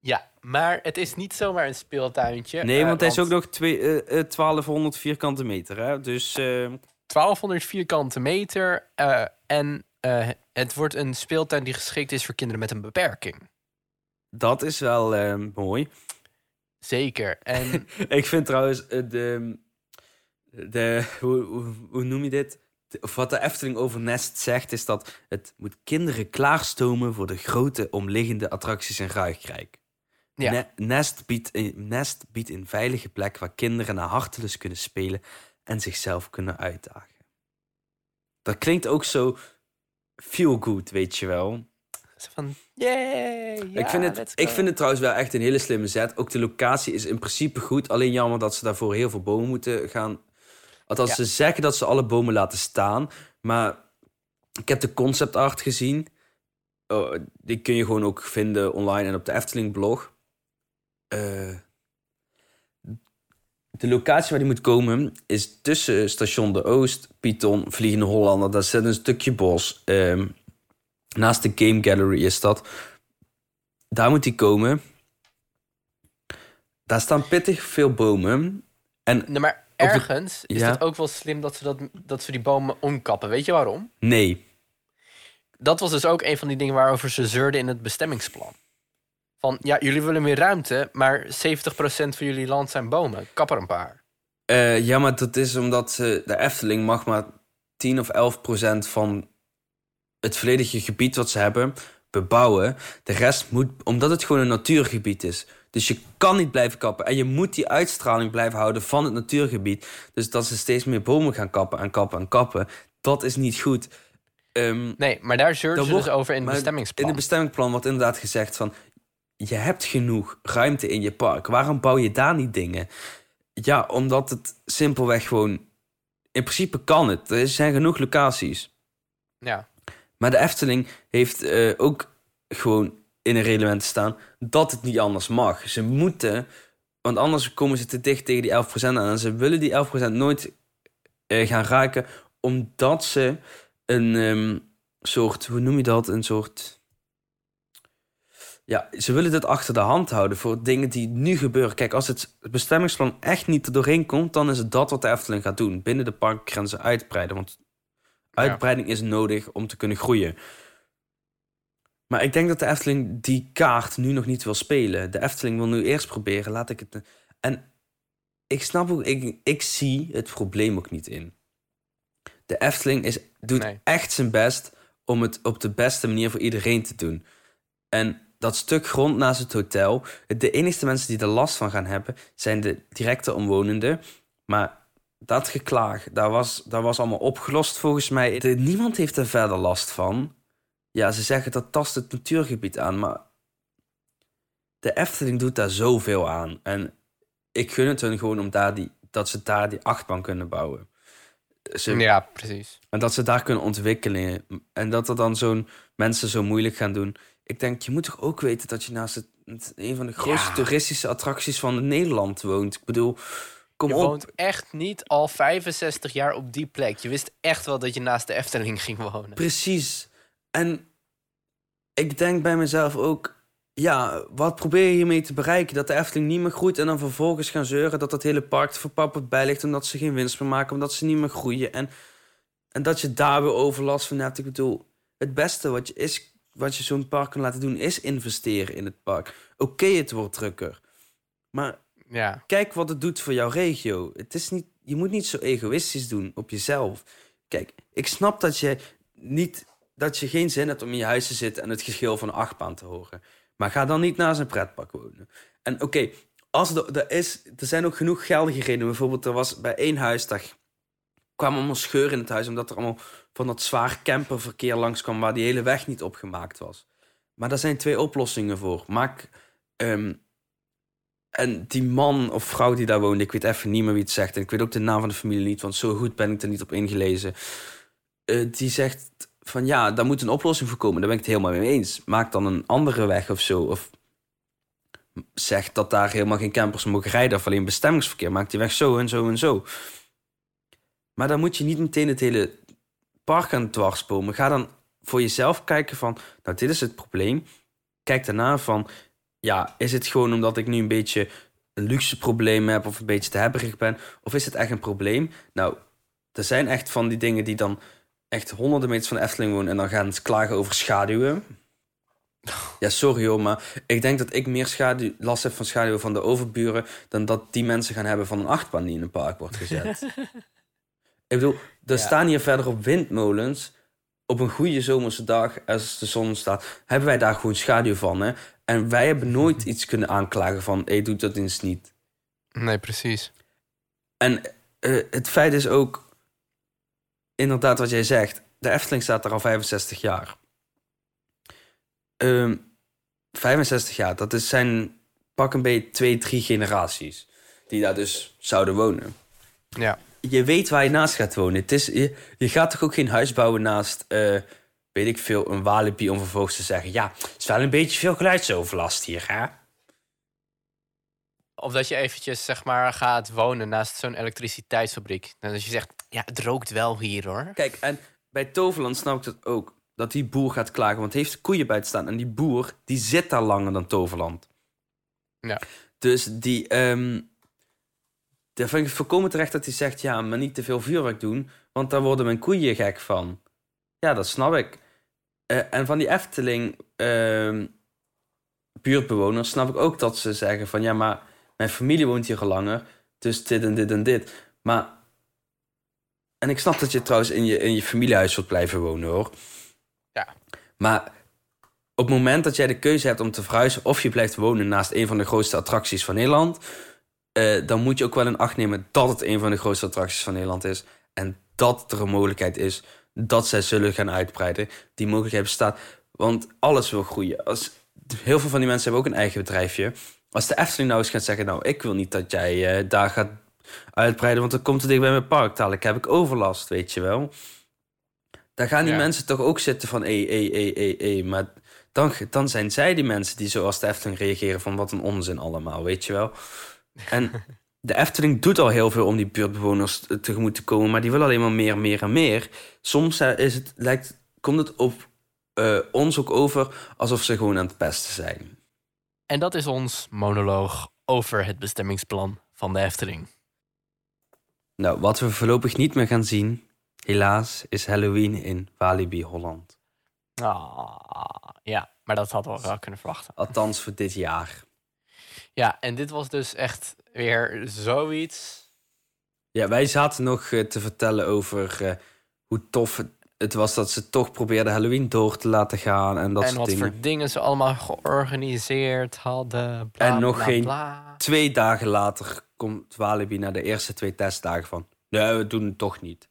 ja, maar het is niet zomaar een speeltuintje. Nee, eh, want hij is ook nog twee, eh, eh, 1200 vierkante meter. Hè? Dus eh, 1200 vierkante meter. en het wordt een speeltuin die geschikt is voor kinderen met een beperking. dat is wel eh, mooi. Zeker. En *laughs* Ik vind trouwens eh, de... de hoe, hoe, hoe noem je dit? De- Of wat de Efteling over Nest zegt, is dat het moet kinderen klaarstomen voor de grote omliggende attracties in Ruigrijk. Ja. Ne- Nest, biedt een, Nest biedt een veilige plek waar kinderen naar hartelust kunnen spelen en zichzelf kunnen uitdagen. Dat klinkt ook zo feel good, weet je wel. Zo van, yay, ja, ik, vind het, ik vind het trouwens wel echt een hele slimme zet. Ook de locatie is in principe goed. Alleen jammer dat ze daarvoor heel veel bomen moeten gaan. Althans, Ja. ze zeggen dat ze alle bomen laten staan. Maar ik heb de concept art gezien. Oh, die kun je gewoon ook vinden online en op de Efteling blog. Eh, de locatie waar die moet komen is tussen station De Oost, Python, Vliegende Hollander. Daar zit een stukje bos. Ehm, naast de Game Gallery is dat. Daar moet die komen. Daar staan pittig veel bomen. En Nee, maar de- ergens is Ja. het ook wel slim dat ze, dat, dat ze die bomen omkappen. Weet je waarom? nee, Dat was dus ook een van die dingen waarover ze zeurden in het bestemmingsplan. Van, ja, jullie willen meer ruimte, maar 70% van jullie land zijn bomen. Kap er een paar. Eh, ja, maar dat is omdat eh, de Efteling mag maar 10 of 11 procent van het volledige gebied wat ze hebben bebouwen. De rest moet, omdat het gewoon een natuurgebied is. Dus je kan niet blijven kappen. En je moet die uitstraling blijven houden van het natuurgebied. Dus dat ze steeds meer bomen gaan kappen en kappen en kappen. Dat is niet goed. Ehm, Nee, maar daar Dan ze wordt- dus over in het bestemmingsplan. In het bestemmingsplan wordt inderdaad gezegd van... je hebt genoeg ruimte in je park. Waarom bouw je daar niet dingen? Ja, omdat het simpelweg gewoon... In principe kan het. Er zijn genoeg locaties. ja. Maar de Efteling heeft eh, ook gewoon in een reglement staan... dat het niet anders mag. Ze moeten... Want anders komen ze te dicht tegen die 11% aan. En ze willen die 11% nooit eh, gaan raken... omdat ze een ehm, soort... Hoe noem je dat? Een soort... Ja, ze willen dit achter de hand houden voor dingen die nu gebeuren. Kijk, als het bestemmingsplan echt niet er doorheen komt, dan is het dat wat de Efteling gaat doen. Binnen de parkgrenzen uitbreiden. Want uitbreiding is nodig om te kunnen groeien. Maar ik denk dat de Efteling die kaart nu nog niet wil spelen. De Efteling wil nu eerst proberen, laat ik het. En ik snap ook, ik, ik zie het probleem ook niet in. De Efteling is, doet Nee. echt zijn best om het op de beste manier voor iedereen te doen. En dat stuk grond naast het hotel, de enige mensen die er last van gaan hebben, zijn de directe omwonenden. Maar dat geklaag, dat was, dat was allemaal opgelost volgens mij. De- niemand heeft er verder last van. Ja, ze zeggen dat tast het natuurgebied aan, maar de Efteling doet daar zoveel aan. En ik gun het hun gewoon om daar die, dat ze daar die achtbaan kunnen bouwen. Ze, ja, precies. en dat ze daar kunnen ontwikkelen. En dat er dan zo'n mensen zo moeilijk gaan doen. Ik denk, je moet toch ook weten dat je naast het, het- een van de grootste Ja. toeristische attracties van Nederland woont. Ik bedoel, kom Je op. woont echt niet al 65 jaar op die plek. Je wist echt wel dat je naast de Efteling ging wonen. Precies. En ik denk bij mezelf ook, ja, wat probeer je hiermee te bereiken? Dat de Efteling niet meer groeit en dan vervolgens gaan zeuren dat dat hele park te verpapperd bij ligt omdat ze geen winst meer maken, omdat ze niet meer groeien. En, en dat je daar weer overlast van hebt. Ik bedoel, het beste wat je, is, wat je zo'n park kan laten doen is investeren in het park. Oké, het wordt drukker. Maar Ja, kijk wat het doet voor jouw regio. Het is niet, je moet niet zo egoïstisch doen op jezelf. Kijk, ik snap dat je, niet, dat je geen zin hebt om in je huis te zitten en het geschil van een achtbaan te horen. Maar ga dan niet naast een pretpark wonen. En oké, als er, er, is, er zijn ook genoeg geldige redenen. Bijvoorbeeld, er was bij één huis, daar kwamen allemaal scheuren in het huis... omdat er allemaal van dat zwaar camperverkeer langskwam... waar die hele weg niet opgemaakt was. Maar daar zijn twee oplossingen voor. Maak... ehm, en die man of vrouw die daar woonde, ik weet even niet meer wie het zegt. En ik weet ook de naam van de familie niet, want zo goed ben ik er niet op ingelezen. Eh, die zegt van ja, daar moet een oplossing voor komen. Daar ben ik het helemaal mee eens. Maak dan een andere weg of zo. Of zeg dat daar helemaal geen campers mogen rijden of alleen bestemmingsverkeer. Maak die weg zo en zo en zo. Maar dan moet je niet meteen het hele park aan dwarsbomen. Ga dan voor jezelf kijken van, nou dit is het probleem. Kijk daarna van, ja, is het gewoon omdat ik nu een beetje een luxe probleem heb of een beetje te hebberig ben? Of is het echt een probleem? Nou, er zijn echt van die dingen die dan echt honderden meters van de Efteling wonen en dan gaan klagen over schaduwen. Ja, sorry hoor, maar ik denk dat ik meer last heb van schaduwen van de overburen dan dat die mensen gaan hebben van een achtbaan die in een park wordt gezet. *laughs* ik bedoel, er Ja. staan hier verder op windmolens. Op een goede zomerse dag, als de zon staat, hebben wij daar gewoon schaduw van. Hè? En wij hebben nooit *laughs* iets kunnen aanklagen van, hé, doe dat eens niet. nee, precies. En eh, het feit is ook, inderdaad wat jij zegt, de Efteling staat er al 65 jaar. ehm 65 jaar, dat is zijn pak een beetje twee, drie generaties die daar dus zouden wonen. Ja. Je weet waar je naast gaat wonen. Het is, je, je gaat toch ook geen huis bouwen naast, eh, weet ik veel, een walibi om vervolgens te zeggen... ja, het is wel een beetje veel geluidsoverlast hier, hè? Of dat je eventjes zeg maar gaat wonen naast zo'n elektriciteitsfabriek. En dat je zegt, ja, het rookt wel hier hoor. Kijk, en bij Toverland snap ik dat ook. Dat die boer gaat klagen, want hij heeft koeien buiten staan. En die boer, die zit daar langer dan Toverland. Ja. Dus die... ehm daar vind ik het volkomen terecht dat hij zegt... ja, maar niet te veel vuurwerk doen... want daar worden mijn koeien gek van. Ja, dat snap ik. Eh, en van die Efteling... ehm, buurtbewoners snap ik ook dat ze zeggen van... ja, maar mijn familie woont hier al langer... dus dit en dit en dit. Maar... En ik snap dat je trouwens in je, in je familiehuis wilt blijven wonen, hoor. Ja. Maar op het moment dat jij de keuze hebt om te verhuizen... of je blijft wonen naast een van de grootste attracties van Nederland... eh, dan moet je ook wel in acht nemen dat het een van de grootste attracties van Nederland is. En dat er een mogelijkheid is dat zij zullen gaan uitbreiden. Die mogelijkheid bestaat. Want alles wil groeien. Als, heel veel van die mensen hebben ook een eigen bedrijfje. Als de Efteling nou eens gaat zeggen... nou, ik wil niet dat jij eh, daar gaat uitbreiden... want dan komt het dicht bij mijn park. Dadelijk heb ik overlast, weet je wel. Daar gaan die Ja. mensen toch ook zitten van... hé, hé, hé, hé, hé. Maar dan, dan zijn zij die mensen die zoals de Efteling reageren... van wat een onzin allemaal, weet je wel. En de Efteling doet al heel veel om die buurtbewoners tegemoet te komen... maar die willen alleen maar meer, meer en meer. Soms eh, is het, lijkt, komt het op eh, ons ook over alsof ze gewoon aan het pesten zijn. En dat is ons monoloog over het bestemmingsplan van de Efteling. Nou, wat we voorlopig niet meer gaan zien, helaas, is Halloween in Walibi Holland. Ah, ja, maar dat hadden we wel kunnen verwachten. Althans voor dit jaar. Ja, en dit was dus echt weer zoiets. Ja, wij zaten nog eh, te vertellen over eh, hoe tof het, het was dat ze toch probeerden Halloween door te laten gaan en dat en soort wat dingen. voor dingen ze allemaal georganiseerd hadden. Bla, En nog bla, geen bla. Twee dagen later komt Walibi naar de eerste twee testdagen van... Nee, we doen het toch niet.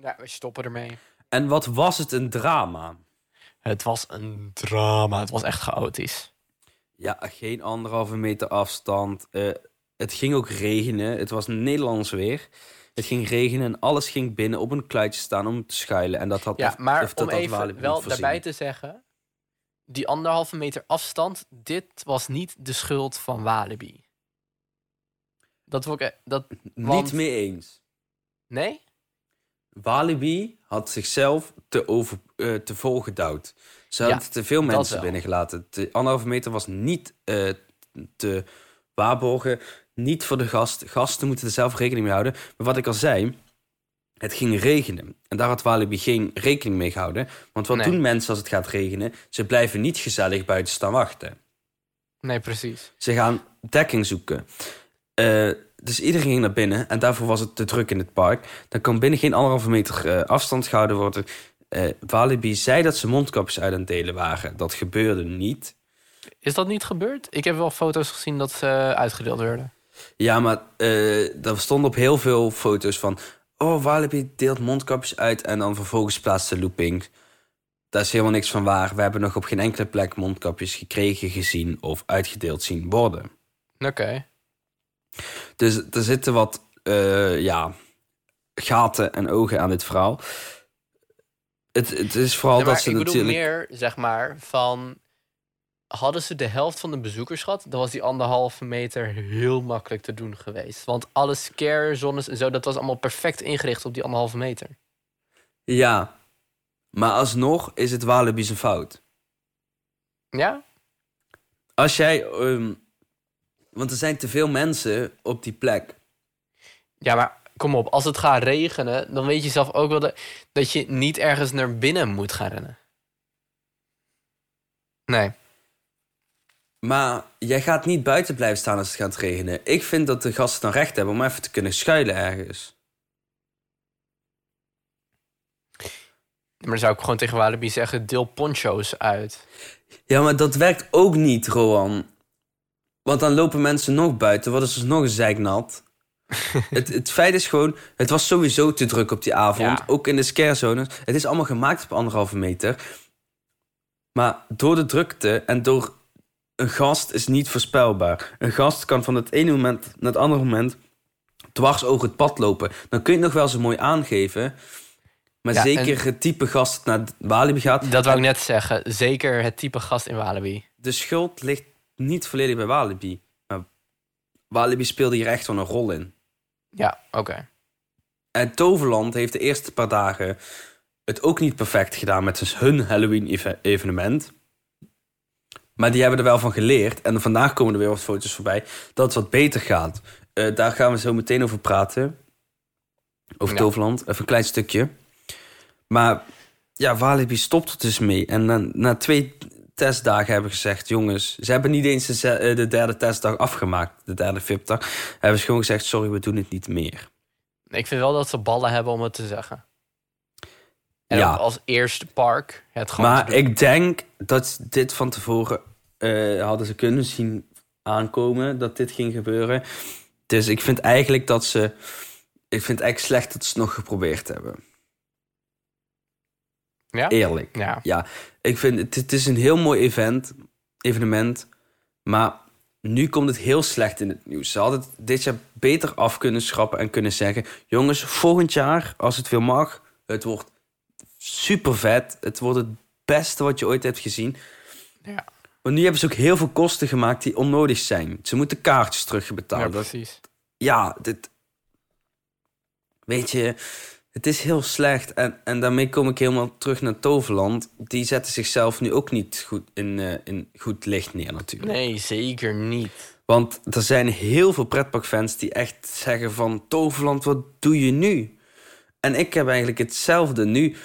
Ja, we stoppen ermee. En wat was het een drama. Het was een drama. Het was echt chaotisch. Ja, geen anderhalve meter afstand. Eh, het ging ook regenen. Het was Nederlands weer. Het ging regenen en alles ging binnen op een kluitje staan om te schuilen. En dat had Ja, maar dat om even wel daarbij te zeggen... die anderhalve meter afstand, dit was niet de schuld van Walibi. Dat wil ik... e- Dat, want- Niet mee eens. nee? Walibi had zichzelf te, over, eh, te volgedouwd. Ze Ja, hadden te veel mensen binnengelaten. De anderhalve meter was niet eh, te waarborgen. Niet voor de gast. Gasten moeten er zelf rekening mee houden. Maar wat ik al zei, het ging regenen. En daar had Walibi geen rekening mee gehouden. Want wat Nee. doen mensen als het gaat regenen? Ze blijven niet gezellig buiten staan wachten. Nee, precies. Ze gaan dekking zoeken. Eh, dus iedereen ging naar binnen en daarvoor was het te druk in het park. Dan kan binnen geen anderhalve meter eh, afstand gehouden worden. Eh Walibi zei dat ze mondkapjes uit aan het delen waren. Dat gebeurde niet. Is dat niet gebeurd? Ik heb wel foto's gezien dat ze uitgedeeld werden. Ja, maar eh er stond op heel veel foto's van... Oh, Walibi deelt mondkapjes uit en dan vervolgens plaatst de looping. Daar is helemaal niks van waar. We hebben nog op geen enkele plek mondkapjes gekregen, gezien of uitgedeeld zien worden. Oké. Dus er zitten wat eh, ja, gaten en ogen aan dit verhaal. Het, het is vooral dat ze ik bedoel natuurlijk... meer, zeg maar, van... Hadden ze de helft van de bezoekers gehad... dan was die anderhalve meter heel makkelijk te doen geweest. Want alle scare zones en zo... dat was allemaal perfect ingericht op die anderhalve meter. Ja, maar alsnog is het Walibi zijn fout. Ja? Als jij... ehm, want er zijn te veel mensen op die plek. Ja, maar kom op. Als het gaat regenen... dan weet je zelf ook wel de- dat je niet ergens naar binnen moet gaan rennen. Nee. Maar jij gaat niet buiten blijven staan als het gaat regenen. Ik vind dat de gasten dan recht hebben om even te kunnen schuilen ergens. Maar dan zou ik gewoon tegen Walibi zeggen... deel poncho's uit. Ja, maar dat werkt ook niet, Roan. Want dan lopen mensen nog buiten, worden ze dus nog zeiknat. *laughs* het, het feit is gewoon, het was sowieso te druk op die avond. Ja. Ook in de scarezones. Het is allemaal gemaakt op anderhalve meter. Maar door de drukte en door een gast is niet voorspelbaar. Een gast kan van het ene moment naar het andere moment dwars over het pad lopen. Dan kun je het nog wel zo mooi aangeven. Maar Ja, zeker het type gast dat naar Walibi gaat. Dat wou ik net zeggen. Zeker het type gast in Walibi. De schuld ligt niet volledig bij Walibi. Maar Walibi speelde hier echt wel een rol in. Ja, oké. En Toverland heeft de eerste paar dagen het ook niet perfect gedaan met dus hun Halloween-evenement. Maar die hebben er wel van geleerd. En vandaag komen er weer wat foto's voorbij dat het wat beter gaat. Eh, daar gaan we zo meteen over praten. Over Ja. Toverland. Even een klein stukje. Maar ja, Walibi stopt er dus mee. En na, na twee testdagen hebben gezegd... jongens, ze hebben niet eens de, eh, de derde testdag afgemaakt. De derde VIP-dag. Hebben ze gewoon gezegd, sorry, we doen het niet meer. Ik vind wel dat ze ballen hebben om het te zeggen. En Ja. als eerste park het gewoon Maar ik denk dat dit van tevoren eh, hadden ze kunnen zien aankomen dat dit ging gebeuren. Dus ik vind eigenlijk dat ze. Ik vind het eigenlijk slecht dat ze het nog geprobeerd hebben. Ja? Eerlijk. Ja. Ja, ik vind het, het is een heel mooi event, evenement. Maar nu komt het heel slecht in het nieuws. Ze hadden het dit jaar beter af kunnen schrappen en kunnen zeggen: jongens, volgend jaar, als het weer mag, het wordt super vet. Het wordt het beste wat je ooit hebt gezien. Ja. Maar nu hebben ze ook heel veel kosten gemaakt die onnodig zijn. Ze moeten kaartjes ja, terugbetalen. Dat- precies. ja, dit. Weet je, het is heel slecht. En, en daarmee kom ik helemaal terug naar Toverland. Die zetten zichzelf nu ook niet goed in, eh, in goed licht neer, natuurlijk. Nee, zeker niet. Want er zijn heel veel pretparkfans die echt zeggen van... Toverland, wat doe je nu? En ik heb eigenlijk hetzelfde nu.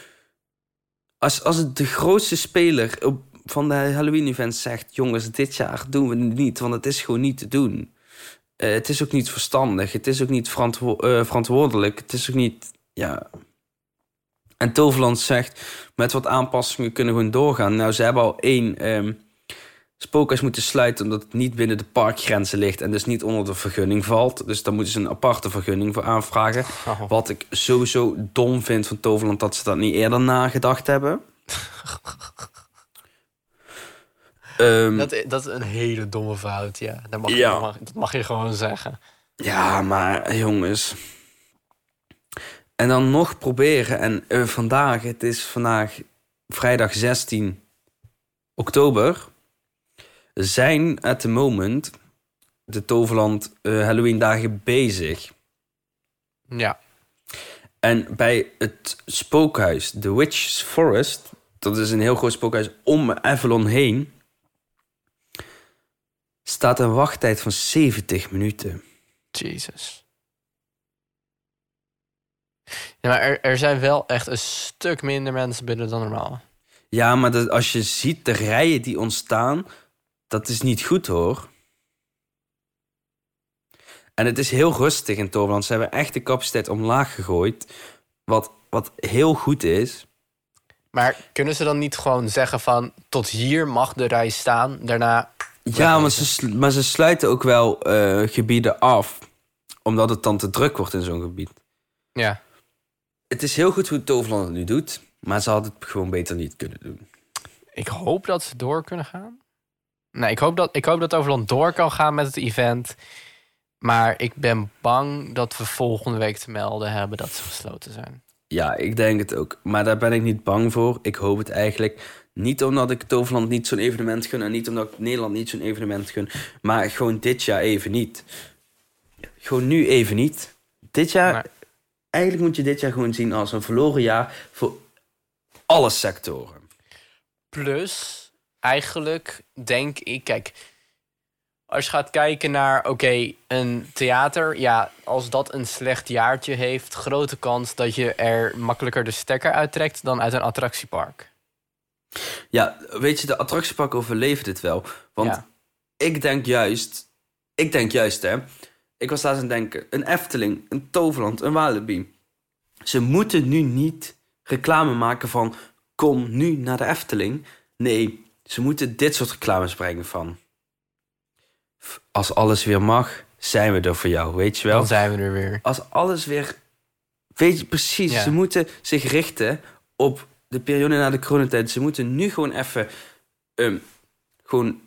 Als, als het de grootste speler op, van de Halloween-events zegt... jongens, dit jaar doen we het niet, want het is gewoon niet te doen. Eh, het is ook niet verstandig, het is ook niet verantwo- eh, verantwoordelijk. Het is ook niet... Ja. En Toverland zegt, met wat aanpassingen kunnen we gewoon doorgaan. Nou, ze hebben al één... ehm, spookhuis moeten sluiten omdat het niet binnen de parkgrenzen ligt en dus niet onder de vergunning valt. Dus daar moeten ze een aparte vergunning voor aanvragen. Oh. Wat ik sowieso dom vind van Toverland dat ze dat niet eerder nagedacht hebben. *laughs* Ehm, Dat, i- dat is een hele domme fout, ja. Dat mag, Ja. je, mag- dat mag je gewoon zeggen. Ja, maar jongens. En dan nog proberen. En eh, vandaag, het is vandaag vrijdag 16 oktober. Zijn at the moment de Toverland eh, Halloween dagen bezig. Ja. En bij het spookhuis, The Witch's Forest, dat is een heel groot spookhuis om Avalon heen, staat een wachttijd van 70 minuten. Jesus. Ja, maar er, er zijn wel echt een stuk minder mensen binnen dan normaal. Ja, maar dat, als je ziet de rijen die ontstaan, dat is niet goed hoor. En het is heel rustig in Toverland. Ze hebben echt de capaciteit omlaag gegooid. Wat, wat heel goed is. Maar kunnen ze dan niet gewoon zeggen van... tot hier mag de rij staan, daarna... Ja, maar ze, maar ze sluiten ook wel eh, gebieden af. Omdat het dan te druk wordt in zo'n gebied. Ja, Het is heel goed hoe Toverland het nu doet. Maar ze hadden het gewoon beter niet kunnen doen. ik hoop dat ze door kunnen gaan. Nee, ik hoop dat, ik hoop dat Overland door kan gaan met het event. Maar ik ben bang dat we volgende week te melden hebben dat ze gesloten zijn. Ja, ik denk het ook. Maar daar ben ik niet bang voor. Ik hoop het eigenlijk. Niet omdat ik Toverland niet zo'n evenement gun. En niet omdat ik Nederland niet zo'n evenement gun. Maar gewoon dit jaar even niet. Gewoon nu even niet. Dit jaar... Maar- Eigenlijk moet je dit jaar gewoon zien als een verloren jaar voor alle sectoren. Plus, eigenlijk denk ik, kijk, als je gaat kijken naar, oké, een theater, ja, als dat een slecht jaartje heeft, grote kans dat je er makkelijker de stekker uittrekt dan uit een attractiepark. Ja, weet je, de attractiepark overleeft dit wel. Want Ja. ik denk juist... Ik denk juist, hè. Ik was laatst aan het denken. Een Efteling, een Toverland, een Walibi. Ze moeten nu niet reclame maken van... Kom nu naar de Efteling. Nee, ze moeten dit soort reclames brengen van... "F- Als alles weer mag, zijn we er voor jou, weet je wel? Dan zijn we er weer. als alles weer. Weet je precies, Ja. ze moeten zich richten op de periode na de coronatijd. Ze moeten nu gewoon even ehm, gewoon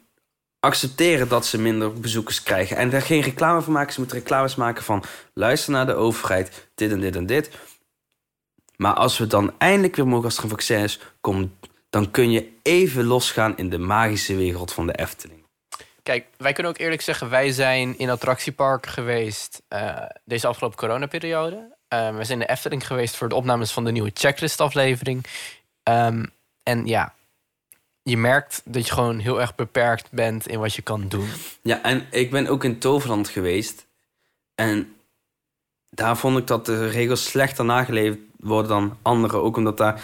accepteren dat ze minder bezoekers krijgen. En daar geen reclame van maken. Ze moeten reclames maken van... luister naar de overheid, dit en dit en dit. Maar als we dan eindelijk weer mogen als er een vaccin is... Dan kun je even losgaan in de magische wereld van de Efteling. Kijk, wij kunnen ook eerlijk zeggen, wij zijn in attractiepark geweest uh, deze afgelopen coronaperiode. Uh, we zijn in de Efteling geweest voor de opnames van de nieuwe checklist aflevering. Um, en ja, je merkt dat je gewoon heel erg beperkt bent in wat je kan doen. Ja, en ik ben ook in Toverland geweest. En daar vond ik dat de regels slechter nageleefd worden dan andere. Ook omdat daar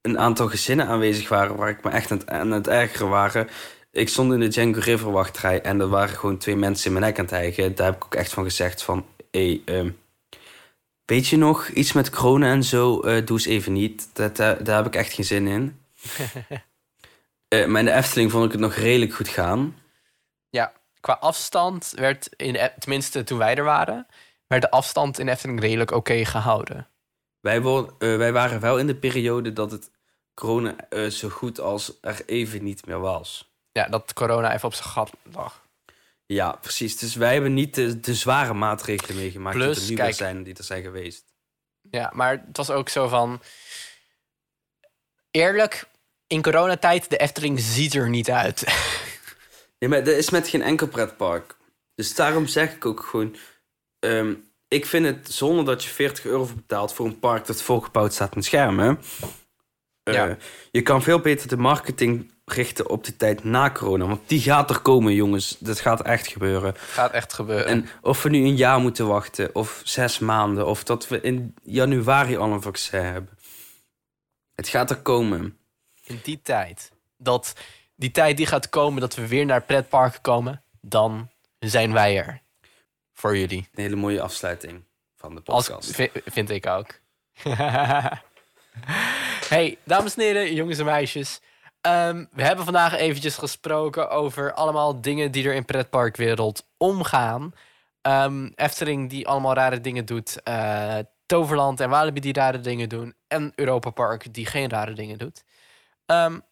een aantal gezinnen aanwezig waren waar ik me echt aan het, aan het ergeren waren. Ik stond in de Django River wachtrij en er waren gewoon twee mensen in mijn nek aan het hijgen. Daar heb ik ook echt van gezegd van... Hey, um, weet je nog iets met corona en zo? Uh, doe eens even niet. Dat, uh, daar heb ik echt geen zin in. *laughs* uh, maar in de Efteling vond ik het nog redelijk goed gaan. Ja, qua afstand werd, in de, tenminste toen wij er waren... werd de afstand in de Efteling redelijk oké okay gehouden. Wij, word, wij waren wel in de periode dat het corona zo goed als er even niet meer was ja, dat corona even op zijn gat lag. Ja, precies. Dus wij hebben niet de, de zware maatregelen meegemaakt Plus, die er nu kijk, zijn, die er zijn geweest. Ja, maar het was ook zo van... Eerlijk, in coronatijd, de Efteling ziet er niet uit. nee, maar dat is met geen enkel pretpark. Dus daarom zeg ik ook gewoon... Ehm, ik vind het zonder dat je 40 euro betaalt voor een park dat volgebouwd staat met schermen. Uh, ja. Je kan veel beter de marketing richten op de tijd na corona. Want die gaat er komen, jongens. Dat gaat echt gebeuren. Gaat echt gebeuren. En of we nu een jaar moeten wachten, of zes maanden, of dat we in januari al een vaccin hebben. Het gaat er komen. In die tijd, dat die tijd die gaat komen, dat we weer naar pretparken komen, dan zijn wij er. Voor jullie. Een hele mooie afsluiting van de podcast. Als, vind ik ook. *laughs* hey, dames en heren, jongens en meisjes. Um, we hebben vandaag eventjes gesproken over allemaal dingen die er in pretparkwereld omgaan. Um, Efteling die allemaal rare dingen doet. Uh, Toverland en Walibi die rare dingen doen. En Europa Park die geen rare dingen doet. Um,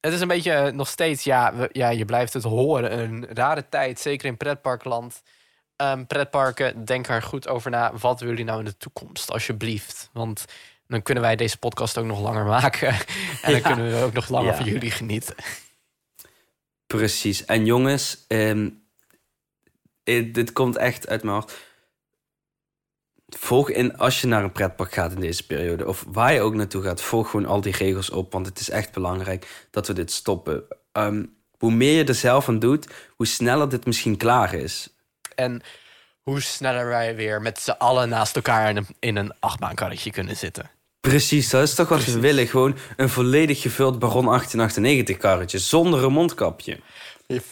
het is een beetje nog steeds, ja, we, ja, je blijft het horen. Een rare tijd, zeker in pretparkland. pretparken, denk er goed over na. Wat willen jullie nou in de toekomst, alsjeblieft? Want dan kunnen wij deze podcast ook nog langer *laughs* maken. en dan kunnen we ook nog langer van jullie genieten. Precies. En jongens, um, dit komt echt uit mijn hart. Volg in, als je naar een pretpark gaat in deze periode, of waar je ook naartoe gaat, volg gewoon al die regels op. Want het is echt belangrijk dat we dit stoppen. Um, hoe meer je er zelf aan doet, hoe sneller dit misschien klaar is. En hoe sneller wij weer met z'n allen naast elkaar in een, in een achtbaankarretje kunnen zitten. Precies, dat is toch wat we willen. Gewoon een volledig gevuld Baron 1898 karretje zonder een mondkapje.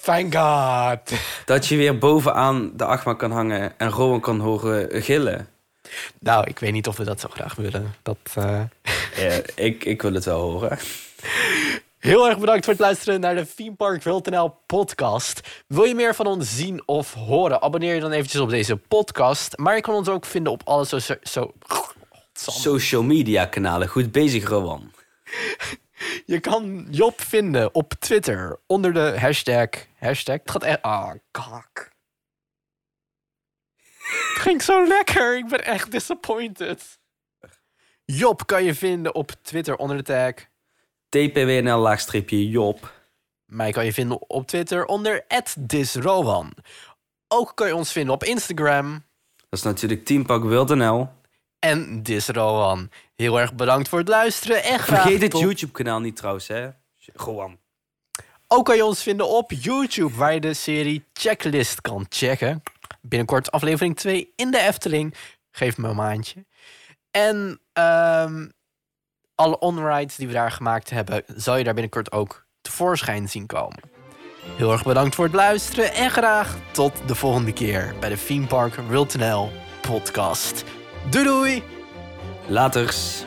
Thank God. Dat je weer bovenaan de achtbaan kan hangen en Rowan kan horen gillen. Nou, ik weet niet of we dat zo graag willen. Dat, uh... ja, ik, ik wil het wel horen. Heel erg bedankt voor het luisteren naar de Theme Park WorldNL podcast. Wil je meer van ons zien of horen? Abonneer je dan eventjes op deze podcast. Maar je kan ons ook vinden op alle zo, social media kanalen. Goed bezig, Rowan. Je kan Job vinden op Twitter onder de hashtag. Hashtag. Het gaat echt. Ah, oh, kak. Het ging zo lekker. Ik ben echt disappointed. Job kan je vinden op Twitter onder de tag. TPWNL-Job. Mij kan je vinden op Twitter onder @disrowan. Ook kan je ons vinden op Instagram. Dat is natuurlijk teampak.nl en Disrowan. Heel erg bedankt voor het luisteren en graag Vergeet het YouTube-kanaal niet trouwens, hè. Gewoon. Ook kan je ons vinden op YouTube, waar je de serie Checklist kan checken. Binnenkort aflevering 2 in de Efteling. Geef me een maandje. En um, alle onrides die we daar gemaakt hebben, zal je daar binnenkort ook tevoorschijn zien komen. Heel erg bedankt voor het luisteren en graag tot de volgende keer bij de Theme Park World podcast. Doei doei! Laters.